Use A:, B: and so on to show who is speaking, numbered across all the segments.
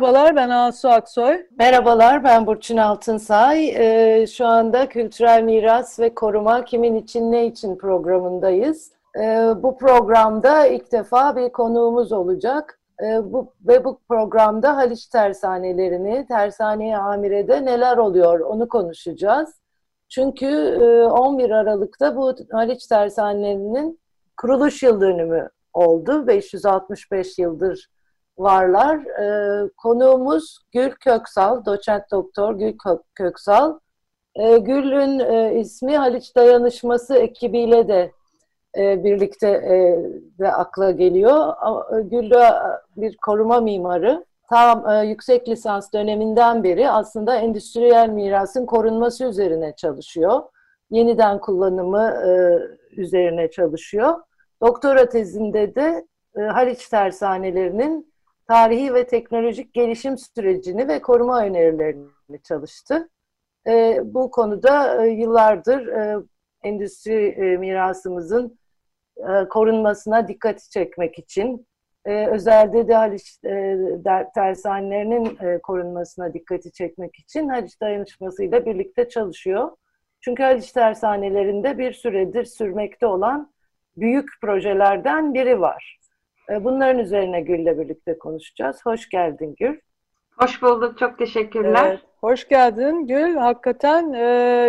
A: Merhabalar ben Asu Aksoy.
B: Merhabalar ben Burçin Altınsay. Ee, şu anda Kültürel Miras ve Koruma Kimin İçin Ne İçin programındayız. Ee, bu programda ilk defa bir konuğumuz olacak. Ee, bu, ve bu programda Haliç tersanelerini, tersaneye amirede neler oluyor onu konuşacağız. Çünkü e, 11 Aralık'ta bu Haliç tersanelerinin kuruluş yıl dönümü oldu. 565 yıldır varlar. E, konuğumuz Gül Köksal, doçent doktor Gül Köksal. E, Gül'ün e, ismi Haliç Dayanışması ekibiyle de e, birlikte e, de akla geliyor. Gül de bir koruma mimarı. Tam e, yüksek lisans döneminden beri aslında endüstriyel mirasın korunması üzerine çalışıyor. Yeniden kullanımı e, üzerine çalışıyor. Doktora tezinde de e, Haliç tersanelerinin tarihi ve teknolojik gelişim sürecini ve koruma önerilerini çalıştı. E, bu konuda e, yıllardır e, endüstri e, mirasımızın e, korunmasına dikkati çekmek için, e, özellikle de Haliç e, tersanelerinin e, korunmasına dikkati çekmek için Haliç Dayanışması ile birlikte çalışıyor. Çünkü Haliç tersanelerinde bir süredir sürmekte olan büyük projelerden biri var. E, bunların üzerine Gül'le birlikte konuşacağız. Hoş geldin Gül.
C: Hoş bulduk. Çok teşekkürler. Evet,
A: hoş geldin Gül. Hakikaten e,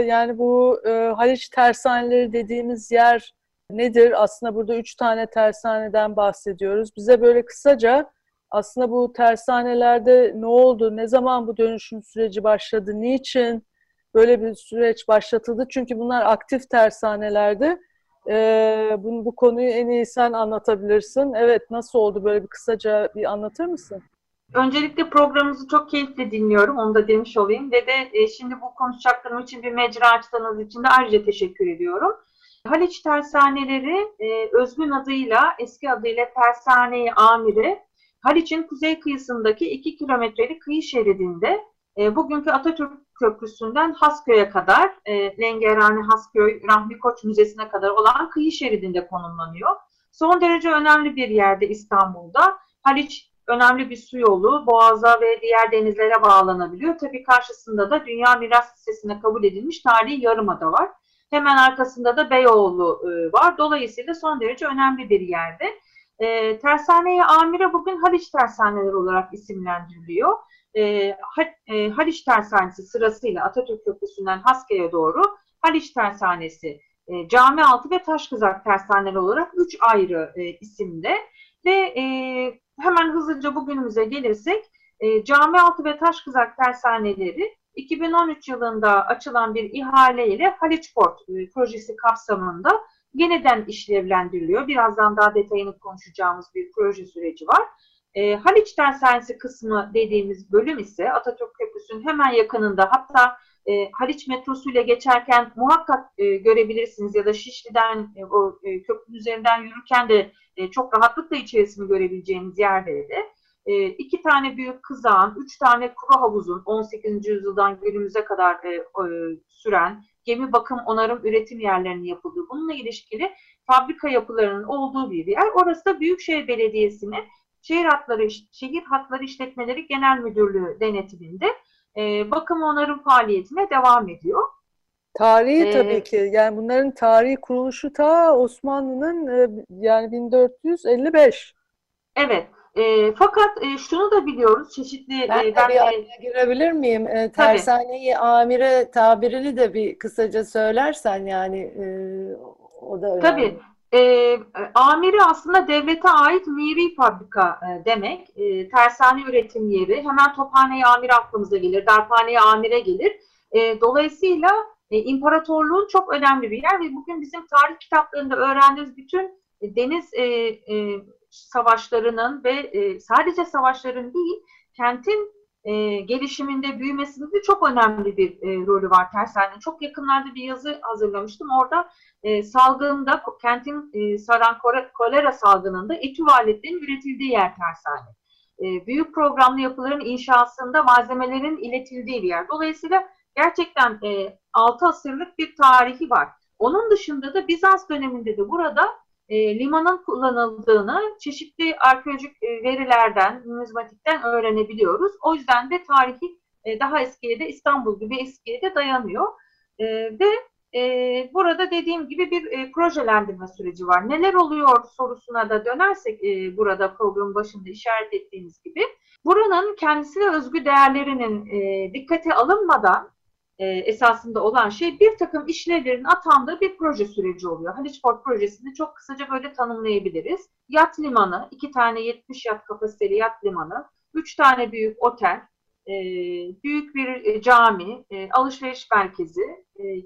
A: yani bu e, Haliç tersaneleri dediğimiz yer nedir? Aslında burada üç tane tersaneden bahsediyoruz. Bize böyle kısaca aslında bu tersanelerde ne oldu, ne zaman bu dönüşüm süreci başladı, niçin böyle bir süreç başlatıldı? Çünkü bunlar aktif tersanelerdi ee, bu, bu konuyu en iyi sen anlatabilirsin. Evet, nasıl oldu böyle bir kısaca bir anlatır mısın?
C: Öncelikle programımızı çok keyifle dinliyorum. Onu da demiş olayım. Ve de e, şimdi bu konuşacaklarım için bir mecra açtığınız için de ayrıca teşekkür ediyorum. Haliç Tersaneleri e, özgün adıyla, eski adıyla Tersane Amiri, Haliç'in kuzey kıyısındaki 2 kilometrelik kıyı şeridinde e, bugünkü Atatürk Köprüsü'nden Hasköy'e kadar, e, Lengerhane Hasköy Rahmi Koç Müzesi'ne kadar olan kıyı şeridinde konumlanıyor. Son derece önemli bir yerde İstanbul'da. Haliç önemli bir su yolu, boğaza ve diğer denizlere bağlanabiliyor. Tabii karşısında da Dünya Miras Listesi'ne kabul edilmiş tarihi yarımada var. Hemen arkasında da Beyoğlu e, var. Dolayısıyla son derece önemli bir yerde. E, tersaneye amire bugün Haliç Tersaneleri olarak isimlendiriliyor e, e, Haliç Tersanesi sırasıyla Atatürk Köprüsü'nden Haske'ye doğru Haliç Tersanesi, e, Camialtı ve Taşkızak Tersaneleri olarak üç ayrı e, isimde ve e, hemen hızlıca bugünümüze gelirsek e, Camialtı ve Taşkızak Tersaneleri 2013 yılında açılan bir ihale ile Haliç Port e, projesi kapsamında yeniden işlevlendiriliyor. Birazdan daha detayını konuşacağımız bir proje süreci var. E, Haliç Tersanesi kısmı dediğimiz bölüm ise Atatürk Köprüsü'nün hemen yakınında hatta e, Haliç metrosu ile geçerken muhakkak e, görebilirsiniz ya da Şişli'den e, o e, köprünün üzerinden yürürken de e, çok rahatlıkla içerisini görebileceğiniz yerde de e, iki tane büyük kızağın, üç tane kuru havuzun 18. yüzyıldan günümüze kadar e, süren gemi bakım, onarım, üretim yerlerinin yapıldığı, bununla ilişkili fabrika yapılarının olduğu bir yer. Orası da Büyükşehir Belediyesi'nin Şehir Hatları, Şehir Hatları İşletmeleri Genel Müdürlüğü denetiminde e, bakım onarım faaliyetine devam ediyor.
A: Tarihi ee, tabii ki. Yani bunların tarihi kuruluşu ta Osmanlı'nın e, yani 1455.
C: Evet. E, fakat e, şunu da biliyoruz çeşitli...
B: Ben e, de bir araya girebilir miyim? E, tersaneyi amire tabirini de bir kısaca söylersen yani e, o da önemli.
C: Tabii. E, amiri aslında devlete ait miri fabrika e, demek. E, tersane üretim yeri. Hemen tophaneye amir aklımıza gelir. Darphaneye amire gelir. E, dolayısıyla e, imparatorluğun çok önemli bir yer ve bugün bizim tarih kitaplarında öğrendiğimiz bütün deniz e, e, savaşlarının ve e, sadece savaşların değil, kentin e, gelişiminde, büyümesinde de çok önemli bir e, rolü var tersanenin. Çok yakınlarda bir yazı hazırlamıştım. Orada e, salgında, kentin e, saran kolera salgınında etü aletlerin üretildiği yer tersane. E, büyük programlı yapıların inşasında malzemelerin iletildiği bir yer. Dolayısıyla gerçekten e, 6 asırlık bir tarihi var. Onun dışında da Bizans döneminde de burada e, limanın kullanıldığını çeşitli arkeolojik e, verilerden, numizmatikten öğrenebiliyoruz. O yüzden de tarihi e, daha eskiye de İstanbul gibi eskiye de dayanıyor. E, ve e, burada dediğim gibi bir e, projelendirme süreci var. Neler oluyor sorusuna da dönersek e, burada programın başında işaret ettiğimiz gibi buranın kendisine özgü değerlerinin e, dikkate alınmadan e, esasında olan şey bir takım işlevlerin atandığı bir proje süreci oluyor. Haliç Port projesini çok kısaca böyle tanımlayabiliriz. Yat limanı, iki tane 70 yat kapasiteli yat limanı, üç tane büyük otel, e, büyük bir e, cami, alışveriş merkezi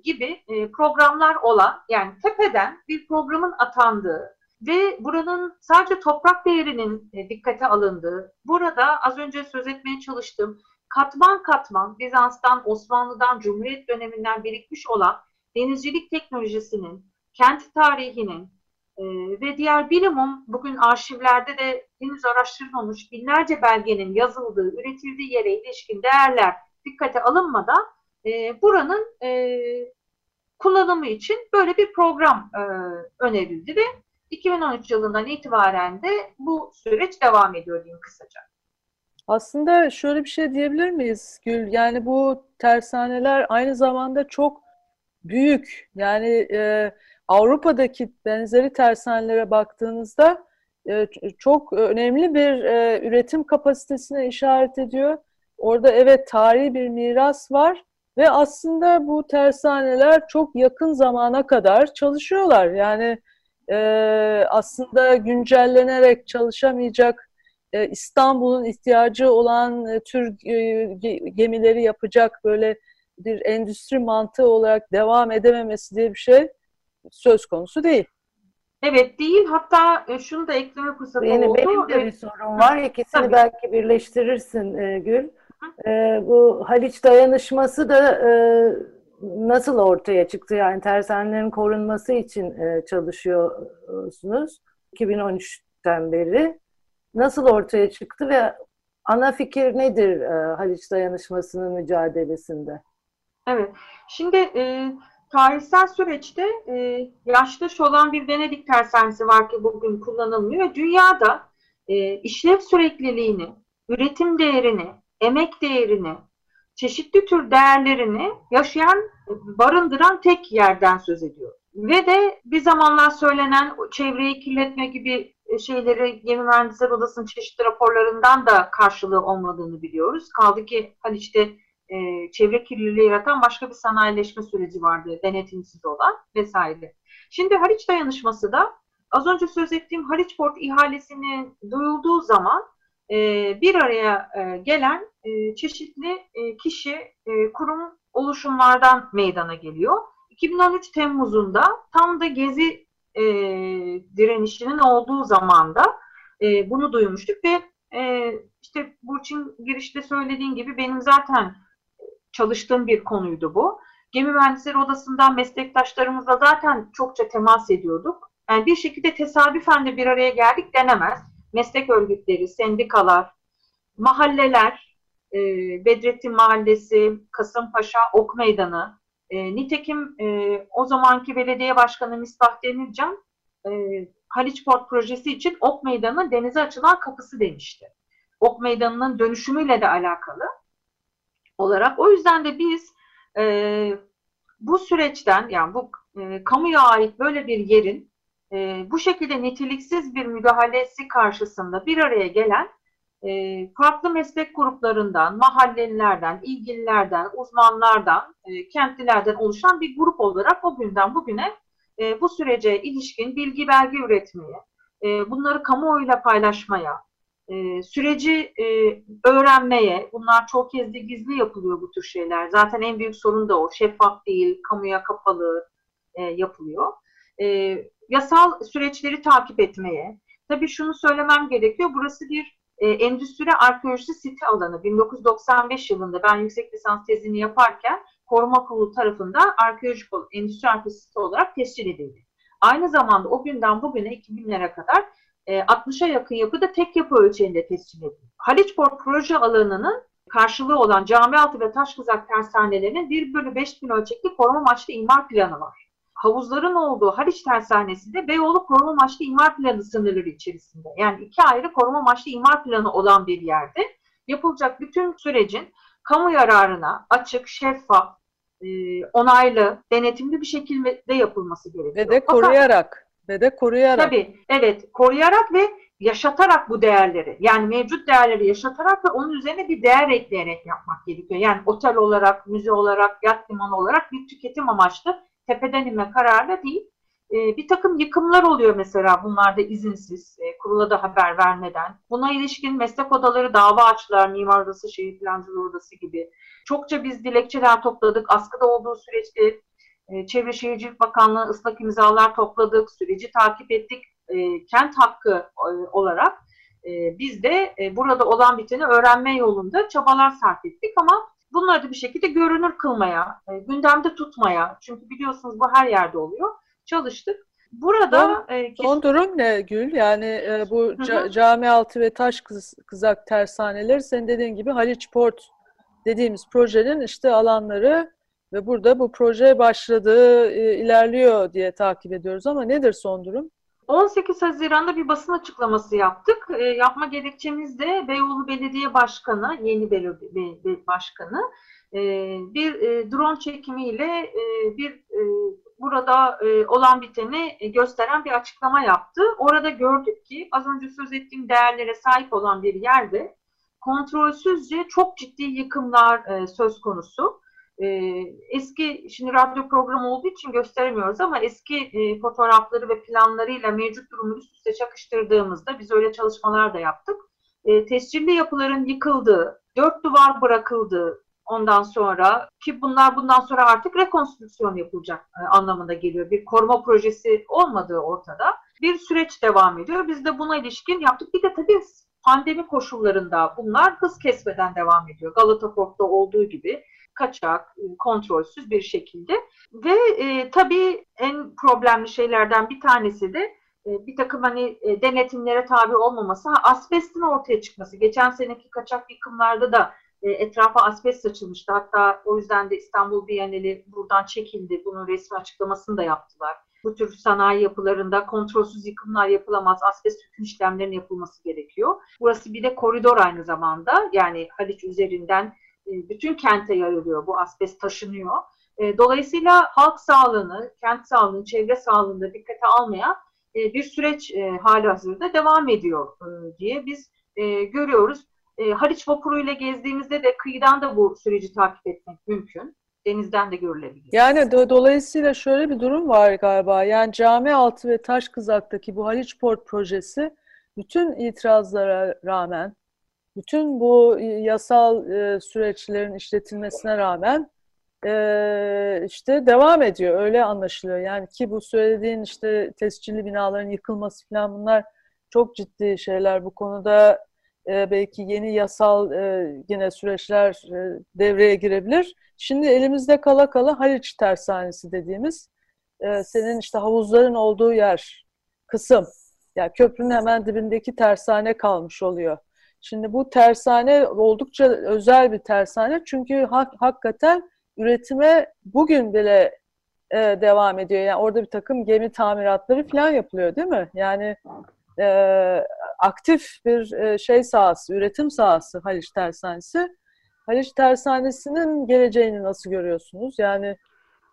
C: gibi programlar olan yani tepeden bir programın atandığı ve buranın sadece toprak değerinin dikkate alındığı, burada az önce söz etmeye çalıştığım katman katman Bizans'tan, Osmanlı'dan, Cumhuriyet döneminden birikmiş olan denizcilik teknolojisinin, kent tarihinin e, ve diğer bilimum bugün arşivlerde de henüz araştırılmamış binlerce belgenin yazıldığı, üretildiği yere ilişkin değerler dikkate alınmadan e, buranın e, kullanımı için böyle bir program e, önerildi ve 2013 yılından itibaren de bu süreç devam ediyor diyeyim kısaca.
A: Aslında şöyle bir şey diyebilir miyiz Gül? Yani bu tersaneler aynı zamanda çok büyük. Yani e, Avrupa'daki benzeri tersanelere baktığınızda e, çok önemli bir e, üretim kapasitesine işaret ediyor. Orada evet tarihi bir miras var ve aslında bu tersaneler çok yakın zamana kadar çalışıyorlar. Yani e, aslında güncellenerek çalışamayacak e, İstanbul'un ihtiyacı olan e, tür e, gemileri yapacak böyle bir endüstri mantığı olarak devam edememesi diye bir şey söz konusu değil.
C: Evet değil. Hatta şunu da ekleme fırsatı
B: yani
C: oldu.
B: Benim de bir sorun var. İkisini Tabii. belki birleştirirsin Gül. Bu Haliç dayanışması da e, nasıl ortaya çıktı? Yani tersanelerin korunması için e, çalışıyorsunuz 2013'ten beri nasıl ortaya çıktı ve ana fikir nedir e, Haliç Dayanışması'nın mücadelesinde?
C: Evet, şimdi e, tarihsel süreçte e, yaştaş olan bir Venedik tersanesi var ki bugün kullanılmıyor. Dünyada e, işlev sürekliliğini, üretim değerini, emek değerini, çeşitli tür değerlerini yaşayan, barındıran tek yerden söz ediyor. Ve de bir zamanlar söylenen çevreyi kirletme gibi şeyleri Gemi Mühendisler Odası'nın çeşitli raporlarından da karşılığı olmadığını biliyoruz. Kaldı ki Haliç'te e, çevre kirliliği yaratan başka bir sanayileşme süreci vardı, denetimsiz olan vesaire. Şimdi Haliç dayanışması da az önce söz ettiğim Haliç Port ihalesini duyulduğu zaman e, bir araya e, gelen e, çeşitli e, kişi, e, kurum oluşumlardan meydana geliyor. 2013 Temmuz'unda tam da Gezi e, direnişinin olduğu zamanda e, bunu duymuştuk ve e, işte Burçin girişte söylediğin gibi benim zaten çalıştığım bir konuydu bu. Gemi Mühendisleri Odası'ndan meslektaşlarımızla zaten çokça temas ediyorduk. Yani bir şekilde tesadüfen de bir araya geldik denemez. Meslek örgütleri, sendikalar, mahalleler, e, Bedrettin Mahallesi, Kasımpaşa, Ok Meydanı, e, nitekim e, o zamanki belediye başkanı Misbah Demircan e, Haliç Port projesi için Ok Meydanı'nın denize açılan kapısı demişti. Ok Meydanı'nın dönüşümüyle de alakalı olarak. O yüzden de biz e, bu süreçten yani bu e, kamuya ait böyle bir yerin e, bu şekilde niteliksiz bir müdahalesi karşısında bir araya gelen e, farklı meslek gruplarından, mahallelilerden, ilgililerden, uzmanlardan, e, kentlilerden oluşan bir grup olarak o günden bugüne e, bu sürece ilişkin bilgi belge üretmeye, e, bunları kamuoyuyla paylaşmaya, e, süreci e, öğrenmeye, bunlar çok kez de gizli yapılıyor bu tür şeyler. Zaten en büyük sorun da o, şeffaf değil, kamuya kapalı e, yapılıyor. E, yasal süreçleri takip etmeye, tabii şunu söylemem gerekiyor, burası bir e, endüstri arkeolojisi site alanı 1995 yılında ben yüksek lisans tezini yaparken koruma kurulu tarafından arkeolojik endüstri arkeolojisi site olarak tescil edildi. Aynı zamanda o günden bugüne 2000'lere kadar e, 60'a yakın yapıda tek yapı ölçeğinde tescil edildi. Haliçport proje alanının karşılığı olan camialtı ve taş kızak tersanelerinin 1 bölü 5 bin ölçekli koruma amaçlı imar planı var. Havuzların olduğu Haliç Tersanesi'nde Beyoğlu koruma amaçlı imar planı sınırları içerisinde. Yani iki ayrı koruma amaçlı imar planı olan bir yerde yapılacak bütün sürecin kamu yararına açık, şeffaf, e, onaylı, denetimli bir şekilde yapılması gerekiyor.
A: Ve de koruyarak. Ve de koruyarak.
C: Tabii, evet. Koruyarak ve yaşatarak bu değerleri, yani mevcut değerleri yaşatarak ve onun üzerine bir değer ekleyerek yapmak gerekiyor. Yani otel olarak, müze olarak, yat limanı olarak bir tüketim amaçlı tepeden inme kararla değil. E, bir takım yıkımlar oluyor mesela bunlarda izinsiz, e, kurula da haber vermeden. Buna ilişkin meslek odaları dava açtılar, Mimar Odası, Şehir Plancılığı Odası gibi. Çokça biz dilekçeler topladık. Askıda olduğu süreçte e, Çevre Şehircilik Bakanlığı ıslak imzalar topladık, süreci takip ettik. E, kent hakkı e, olarak e, biz de e, burada olan biteni öğrenme yolunda çabalar sarf ettik ama bunları da bir şekilde görünür kılmaya, e, gündemde tutmaya, çünkü biliyorsunuz bu her yerde oluyor, çalıştık. Burada
A: son, e, son durum ne Gül? Yani e, bu ca, cami altı ve taş kız, kızak tersaneleri senin dediğin gibi Haliç Port dediğimiz projenin işte alanları ve burada bu proje başladı, e, ilerliyor diye takip ediyoruz ama nedir son durum?
C: 18 Haziran'da bir basın açıklaması yaptık. E, yapma gerekçemiz de Beyoğlu Belediye Başkanı, yeni belediye başkanı e, bir e, drone çekimiyle e, bir e, burada e, olan biteni gösteren bir açıklama yaptı. Orada gördük ki az önce söz ettiğim değerlere sahip olan bir yerde kontrolsüzce çok ciddi yıkımlar e, söz konusu. E, eski, şimdi radyo programı olduğu için gösteremiyoruz ama eski e, fotoğrafları ve planlarıyla mevcut durumu üst üste çakıştırdığımızda biz öyle çalışmalar da yaptık. E, tescilli yapıların yıkıldığı, dört duvar bırakıldığı, ondan sonra ki bunlar bundan sonra artık rekonstrüksiyon yapılacak e, anlamında geliyor. Bir koruma projesi olmadığı ortada. Bir süreç devam ediyor. Biz de buna ilişkin yaptık. Bir de tabii pandemi koşullarında bunlar hız kesmeden devam ediyor. Galata Port'ta olduğu gibi kaçak, kontrolsüz bir şekilde. Ve e, tabii en problemli şeylerden bir tanesi de e, bir takım hani e, denetimlere tabi olmaması, ha, asbestin ortaya çıkması. Geçen seneki kaçak yıkımlarda da e, etrafa asbest saçılmıştı. Hatta o yüzden de İstanbul Bienali buradan çekildi. Bunun resmi açıklamasını da yaptılar. Bu tür sanayi yapılarında kontrolsüz yıkımlar yapılamaz. Asbest hüküm işlemlerinin yapılması gerekiyor. Burası bir de koridor aynı zamanda. Yani Haliç üzerinden bütün kente yayılıyor. Bu asbest taşınıyor. E, dolayısıyla halk sağlığını, kent sağlığını, çevre sağlığını da dikkate almaya e, bir süreç hali hazırda devam ediyor diye biz görüyoruz. Haliç vapuruyla gezdiğimizde de kıyıdan da bu süreci takip etmek mümkün. Denizden de görülebilir.
A: Yani do dolayısıyla şöyle bir durum var galiba. Yani cami altı ve taş kızaktaki bu Haliç Port projesi bütün itirazlara rağmen bütün bu yasal e, süreçlerin işletilmesine rağmen e, işte devam ediyor. Öyle anlaşılıyor. Yani ki bu söylediğin işte tescilli binaların yıkılması falan bunlar çok ciddi şeyler. Bu konuda e, belki yeni yasal e, yine süreçler e, devreye girebilir. Şimdi elimizde kala kala Haliç Tersanesi dediğimiz e, senin işte havuzların olduğu yer kısım. Yani köprünün hemen dibindeki tersane kalmış oluyor. Şimdi bu tersane oldukça özel bir tersane çünkü hak, hakikaten üretime bugün bile e, devam ediyor. Yani orada bir takım gemi tamiratları falan yapılıyor değil mi? Yani e, aktif bir e, şey sahası, üretim sahası Haliç Tersanesi. Haliç Tersanesi'nin geleceğini nasıl görüyorsunuz? Yani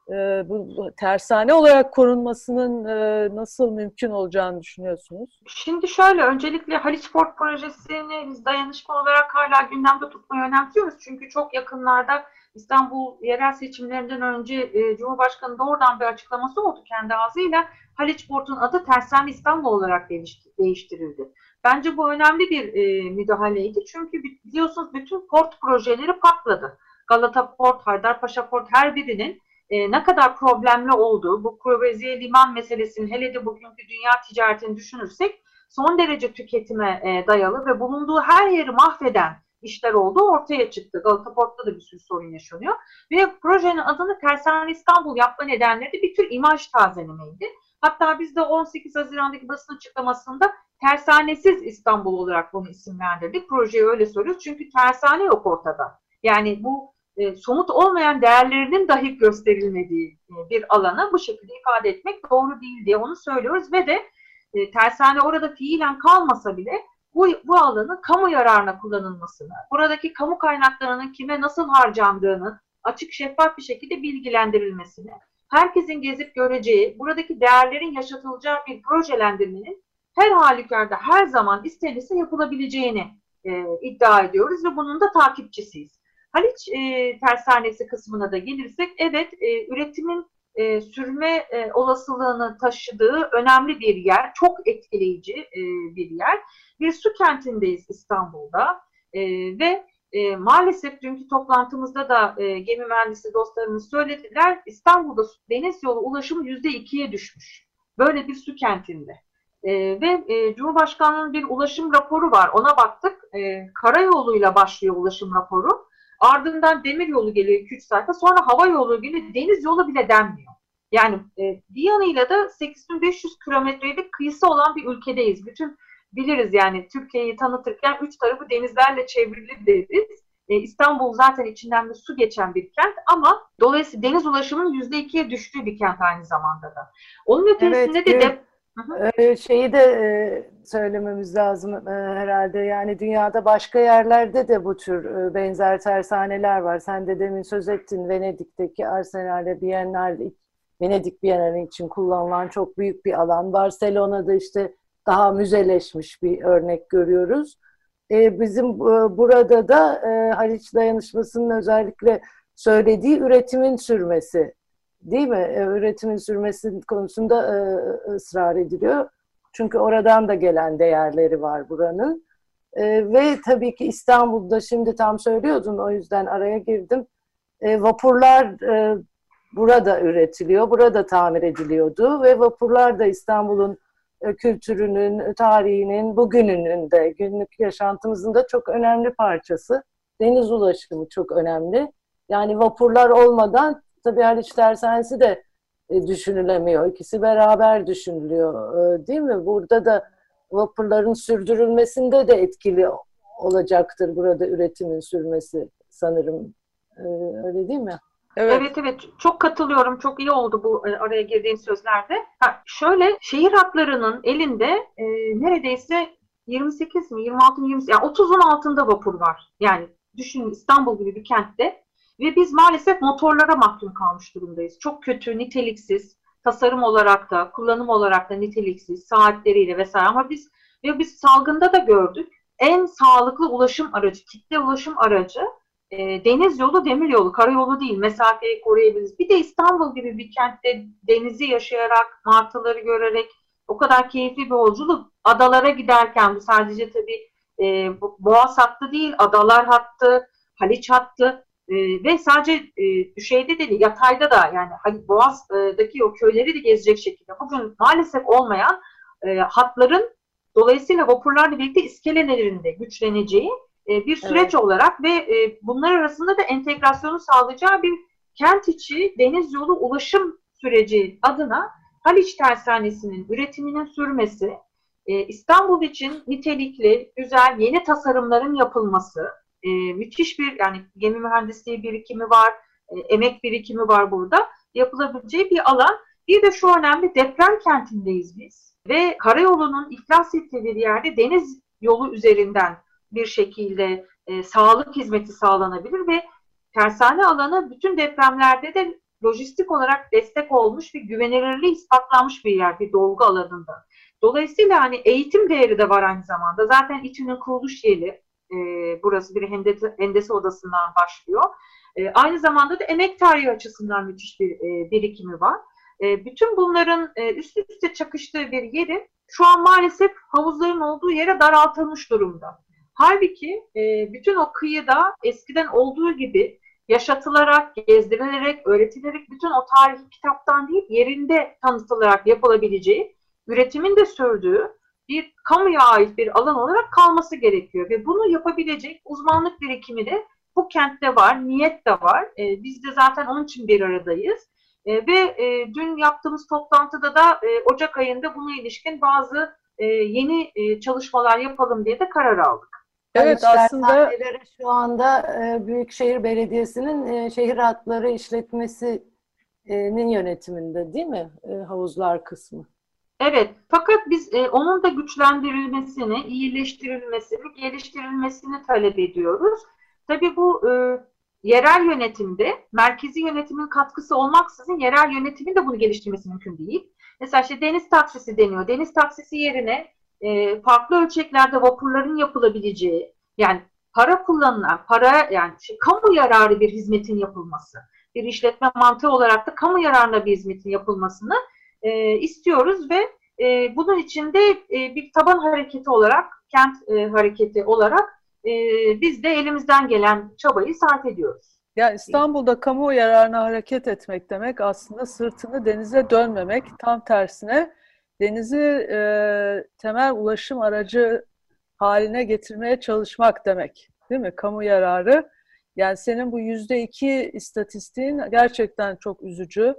A: e, bu tersane olarak korunmasının e, nasıl mümkün olacağını düşünüyorsunuz?
C: Şimdi şöyle, öncelikle Haliç Port projesini biz dayanışma olarak hala gündemde tutmayı önemsiyoruz. Çünkü çok yakınlarda İstanbul yerel seçimlerinden önce e, Cumhurbaşkanı doğrudan bir açıklaması oldu kendi ağzıyla. Haliç Port'un adı Tersane İstanbul olarak değiştirildi. Bence bu önemli bir e, müdahaleydi. Çünkü biliyorsunuz bütün port projeleri patladı. Galata Port, Haydarpaşa Port her birinin e, ne kadar problemli olduğu, bu Kruvaziye liman meselesinin hele de bugünkü dünya ticaretini düşünürsek son derece tüketime e, dayalı ve bulunduğu her yeri mahveden işler olduğu ortaya çıktı. Galata Port'ta da bir sürü sorun yaşanıyor. Ve projenin adını Tersane İstanbul yapma nedenleri de bir tür imaj tazelemeydi. Hatta biz de 18 Haziran'daki basın açıklamasında tersanesiz İstanbul olarak bunu isimlendirdik. Projeyi öyle söylüyoruz çünkü tersane yok ortada. Yani bu e, somut olmayan değerlerinin dahi gösterilmediği e, bir alanı bu şekilde ifade etmek doğru değil diye onu söylüyoruz ve de e, tersane orada fiilen kalmasa bile bu, bu alanın kamu yararına kullanılmasını, buradaki kamu kaynaklarının kime nasıl harcandığını açık şeffaf bir şekilde bilgilendirilmesini, herkesin gezip göreceği, buradaki değerlerin yaşatılacağı bir projelendirmenin her halükarda her zaman istenirse yapılabileceğini e, iddia ediyoruz ve bunun da takipçisiyiz. Haliç e, tersanesi kısmına da gelirsek, evet e, üretimin e, sürme e, olasılığını taşıdığı önemli bir yer, çok etkileyici e, bir yer. Bir su kentindeyiz İstanbul'da e, ve e, maalesef dünkü toplantımızda da e, gemi mühendisi dostlarımız söylediler, İstanbul'da deniz yolu ulaşımı yüzde ikiye düşmüş. Böyle bir su kentinde. E, ve e, Cumhurbaşkanlığı'nın bir ulaşım raporu var, ona baktık. E, karayoluyla başlıyor ulaşım raporu. Ardından demir yolu geliyor 2-3 sayfa. Sonra hava yolu geliyor. Deniz yolu bile denmiyor. Yani e, bir yanıyla da 8500 kilometrelik kıyısı olan bir ülkedeyiz. Bütün biliriz yani Türkiye'yi tanıtırken üç tarafı denizlerle çevrili deriz. E, İstanbul zaten içinden bir su geçen bir kent ama dolayısıyla deniz ulaşımının yüzde ikiye düştüğü bir kent aynı zamanda da. Onun ötesinde evet, de, de
B: şeyi de söylememiz lazım herhalde. Yani dünyada başka yerlerde de bu tür benzer tersaneler var. Sen de demin söz ettin Venedik'teki Arsenal'de Biennale, Venedik Biennale için kullanılan çok büyük bir alan. Barcelona'da işte daha müzeleşmiş bir örnek görüyoruz. Bizim burada da Haliç Dayanışması'nın özellikle söylediği üretimin sürmesi değil mi? E, üretimin sürmesi konusunda e, ısrar ediliyor. Çünkü oradan da gelen değerleri var buranın. E, ve tabii ki İstanbul'da şimdi tam söylüyordun o yüzden araya girdim. Vapurlar burada üretiliyor, burada tamir ediliyordu ve vapurlar da İstanbul'un kültürünün, tarihinin, bugününün de günlük yaşantımızın da çok önemli parçası. Deniz ulaşımı çok önemli. Yani vapurlar olmadan tabii Haliç Tersanesi de e, düşünülemiyor. İkisi beraber düşünülüyor e, değil mi? Burada da vapurların sürdürülmesinde de etkili olacaktır burada üretimin sürmesi sanırım. E, öyle değil mi?
C: Evet. evet evet çok katılıyorum. Çok iyi oldu bu araya girdiğim sözlerde. Ha, şöyle şehir hatlarının elinde e, neredeyse 28 mi 26 mi 20 yani 30'un altında vapur var. Yani düşünün İstanbul gibi bir kentte ve biz maalesef motorlara mahkum kalmış durumdayız. Çok kötü, niteliksiz, tasarım olarak da, kullanım olarak da niteliksiz, saatleriyle vesaire. Ama biz ve biz salgında da gördük. En sağlıklı ulaşım aracı, kitle ulaşım aracı e, deniz yolu, demir yolu, karayolu değil. Mesafeyi koruyabiliriz. Bir de İstanbul gibi bir kentte denizi yaşayarak, martıları görerek o kadar keyifli bir yolculuk. Adalara giderken bu sadece tabii e, Boğaz hattı değil, adalar hattı, Haliç hattı e, ve sadece e, şeyde de yatayda da yani hani Boğaz'daki o köyleri de gezecek şekilde bugün maalesef olmayan e, hatların dolayısıyla vapurlarla birlikte iskelelerinde güçleneceği e, bir süreç evet. olarak ve e, bunlar arasında da entegrasyonu sağlayacağı bir kent içi deniz yolu ulaşım süreci adına Haliç Tersanesi'nin üretiminin sürmesi, e, İstanbul için nitelikli, güzel, yeni tasarımların yapılması, e, müthiş bir yani gemi mühendisliği birikimi var, e, emek birikimi var burada. Yapılabileceği bir alan. Bir de şu önemli deprem kentindeyiz biz. Ve karayolunun iflas ettiği bir yerde deniz yolu üzerinden bir şekilde e, sağlık hizmeti sağlanabilir ve tersane alanı bütün depremlerde de lojistik olarak destek olmuş ve güvenilirliği ispatlanmış bir yer, bir dolgu alanında. Dolayısıyla hani eğitim değeri de var aynı zamanda. Zaten İTÜ'nün kuruluş yeri, e, burası bir hendese, hendese odasından başlıyor. E, aynı zamanda da emek tarihi açısından müthiş bir e, birikimi var. E, bütün bunların e, üst üste çakıştığı bir yeri şu an maalesef havuzların olduğu yere daraltılmış durumda. Halbuki e, bütün o kıyıda eskiden olduğu gibi yaşatılarak, gezdirilerek, öğretilerek bütün o tarihi kitaptan değil yerinde tanıtılarak yapılabileceği, üretimin de sürdüğü bir kamuya ait bir alan olarak kalması gerekiyor ve bunu yapabilecek uzmanlık birikimi de bu kentte var, niyet de var. E, biz de zaten onun için bir aradayız. E, ve e, dün yaptığımız toplantıda da e, Ocak ayında buna ilişkin bazı e, yeni e, çalışmalar yapalım diye de karar aldık.
A: Evet
B: Yani
A: aslında
B: şu anda e, Büyükşehir Belediyesi'nin e, şehir hatları işletmesinin yönetiminde değil mi e, havuzlar kısmı?
C: Evet, fakat biz e, onun da güçlendirilmesini, iyileştirilmesini, geliştirilmesini talep ediyoruz. Tabii bu e, yerel yönetimde, merkezi yönetimin katkısı olmaksızın yerel yönetimin de bunu geliştirmesi mümkün değil. Mesela işte deniz taksisi deniyor. Deniz taksisi yerine e, farklı ölçeklerde vapurların yapılabileceği, yani para kullanılan, para yani şey, kamu yararı bir hizmetin yapılması, bir işletme mantığı olarak da kamu yararına bir hizmetin yapılmasını e, istiyoruz ve e, bunun için de e, bir taban hareketi olarak, kent e, hareketi olarak e, biz de elimizden gelen çabayı sarf ediyoruz.
A: Ya İstanbul'da kamu yararına hareket etmek demek aslında sırtını denize dönmemek. Tam tersine denizi e, temel ulaşım aracı haline getirmeye çalışmak demek. Değil mi? Kamu yararı. Yani senin bu yüzde iki istatistiğin gerçekten çok üzücü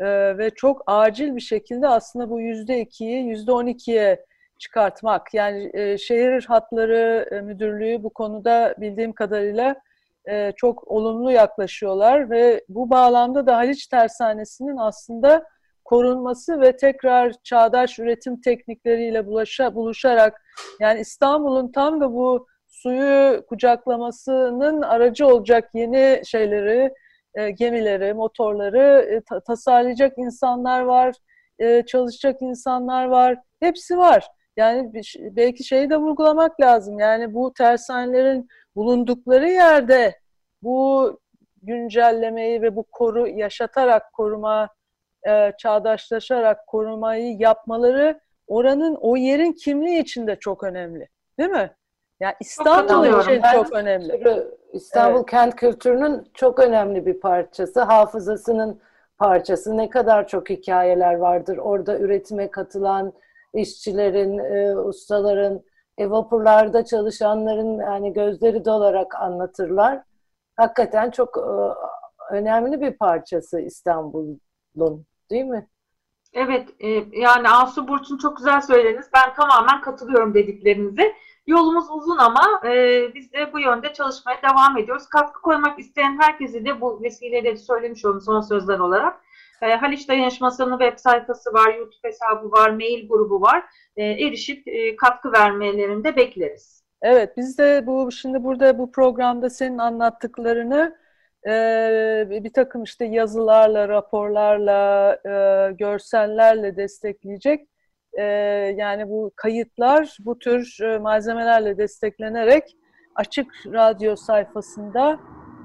A: e, ve çok acil bir şekilde aslında bu yüzde ikiyi yüzde on ikiye çıkartmak. Yani e, şehir hatları e, müdürlüğü bu konuda bildiğim kadarıyla e, çok olumlu yaklaşıyorlar ve bu bağlamda da Haliç Tersanesi'nin aslında korunması ve tekrar çağdaş üretim teknikleriyle bulaşa, buluşarak yani İstanbul'un tam da bu suyu kucaklamasının aracı olacak yeni şeyleri, e, gemileri, motorları e, ta tasarlayacak insanlar var, e, çalışacak insanlar var, hepsi var. Yani belki şeyi de vurgulamak lazım. Yani bu tersanelerin bulundukları yerde bu güncellemeyi ve bu koru yaşatarak koruma, e, çağdaşlaşarak korumayı yapmaları oranın o yerin kimliği için de çok önemli. Değil mi? Yani İstanbul için
B: ben
A: çok önemli.
B: İstanbul evet. kent kültürünün çok önemli bir parçası, hafızasının parçası. Ne kadar çok hikayeler vardır orada üretime katılan işçilerin, e, ustaların, e, vapurlarda çalışanların yani gözleri dolarak anlatırlar. Hakikaten çok e, önemli bir parçası İstanbul'un değil mi?
C: Evet, e, yani Asu Burç'un çok güzel söylediniz. Ben tamamen katılıyorum dediklerinize. Yolumuz uzun ama e, biz de bu yönde çalışmaya devam ediyoruz. Katkı koymak isteyen herkese de bu vesileyle söylemiş olalım son sözler olarak. E, Haliç Dayanışması'nın web sayfası var, YouTube hesabı var, mail grubu var. E, erişip e, katkı vermelerini de bekleriz.
A: Evet, biz de bu şimdi burada bu programda senin anlattıklarını e, bir takım işte yazılarla, raporlarla, e, görsellerle destekleyecek. E, yani bu kayıtlar bu tür e, malzemelerle desteklenerek açık radyo sayfasında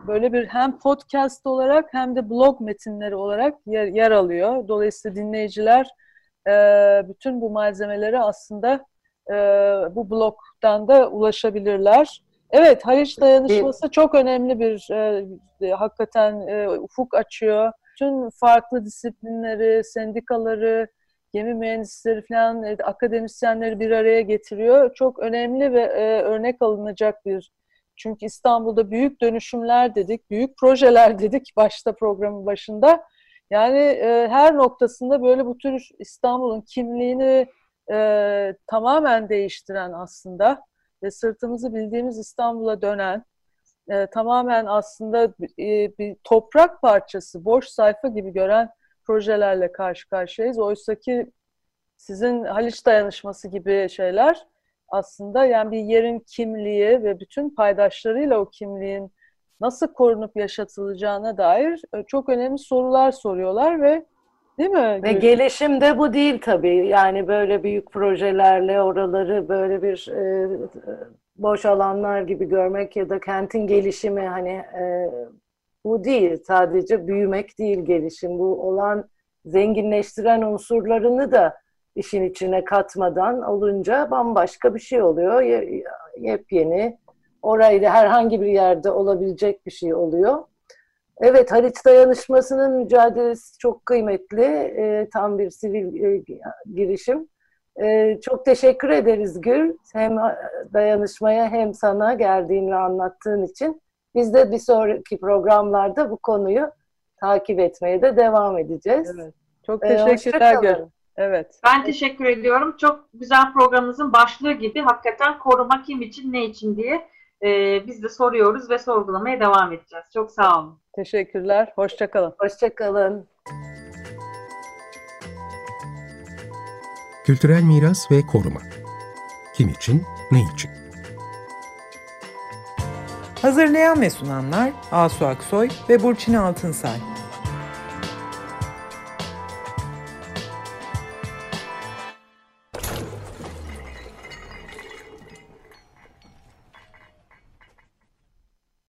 A: böyle bir hem podcast olarak hem de blog metinleri olarak yer, yer alıyor. Dolayısıyla dinleyiciler e, bütün bu malzemeleri aslında e, bu blogdan da ulaşabilirler. Evet, Haliç Dayanışması çok önemli bir, e, hakikaten e, ufuk açıyor. Tüm farklı disiplinleri, sendikaları, gemi mühendisleri falan, e, akademisyenleri bir araya getiriyor. Çok önemli ve e, örnek alınacak bir çünkü İstanbul'da büyük dönüşümler dedik, büyük projeler dedik başta programın başında. Yani e, her noktasında böyle bu tür İstanbul'un kimliğini e, tamamen değiştiren aslında ve sırtımızı bildiğimiz İstanbul'a dönen e, tamamen aslında e, bir toprak parçası, boş sayfa gibi gören projelerle karşı karşıyayız. Oysa ki sizin Haliç Dayanışması gibi şeyler aslında yani bir yerin kimliği ve bütün paydaşlarıyla o kimliğin nasıl korunup yaşatılacağına dair e, çok önemli sorular soruyorlar ve değil mi?
B: Ve gelişim de bu değil tabii. Yani böyle büyük projelerle oraları böyle bir e, boş alanlar gibi görmek ya da kentin gelişimi hani e, bu değil. Sadece büyümek değil gelişim. Bu olan zenginleştiren unsurlarını da işin içine katmadan olunca bambaşka bir şey oluyor. Yepyeni, orayla herhangi bir yerde olabilecek bir şey oluyor. Evet, Haliç Dayanışması'nın mücadelesi çok kıymetli. E, tam bir sivil e, girişim. Ee, çok teşekkür ederiz Gül. Hem dayanışmaya hem sana geldiğin ve anlattığın için. Biz de bir sonraki programlarda bu konuyu takip etmeye de devam edeceğiz.
A: Evet. Çok
B: Ee,
A: teşekkürler. Evet.
C: Ben teşekkür ediyorum. Çok güzel programımızın başlığı gibi hakikaten koruma kim için, ne için diye e, biz de soruyoruz ve sorgulamaya devam edeceğiz. Çok sağ olun.
A: Teşekkürler. Hoşçakalın.
B: Hoşçakalın.
D: Kültürel miras ve koruma. Kim için, ne için?
E: Hazırlayan ve sunanlar Asu Aksoy ve Burçin Altınsay.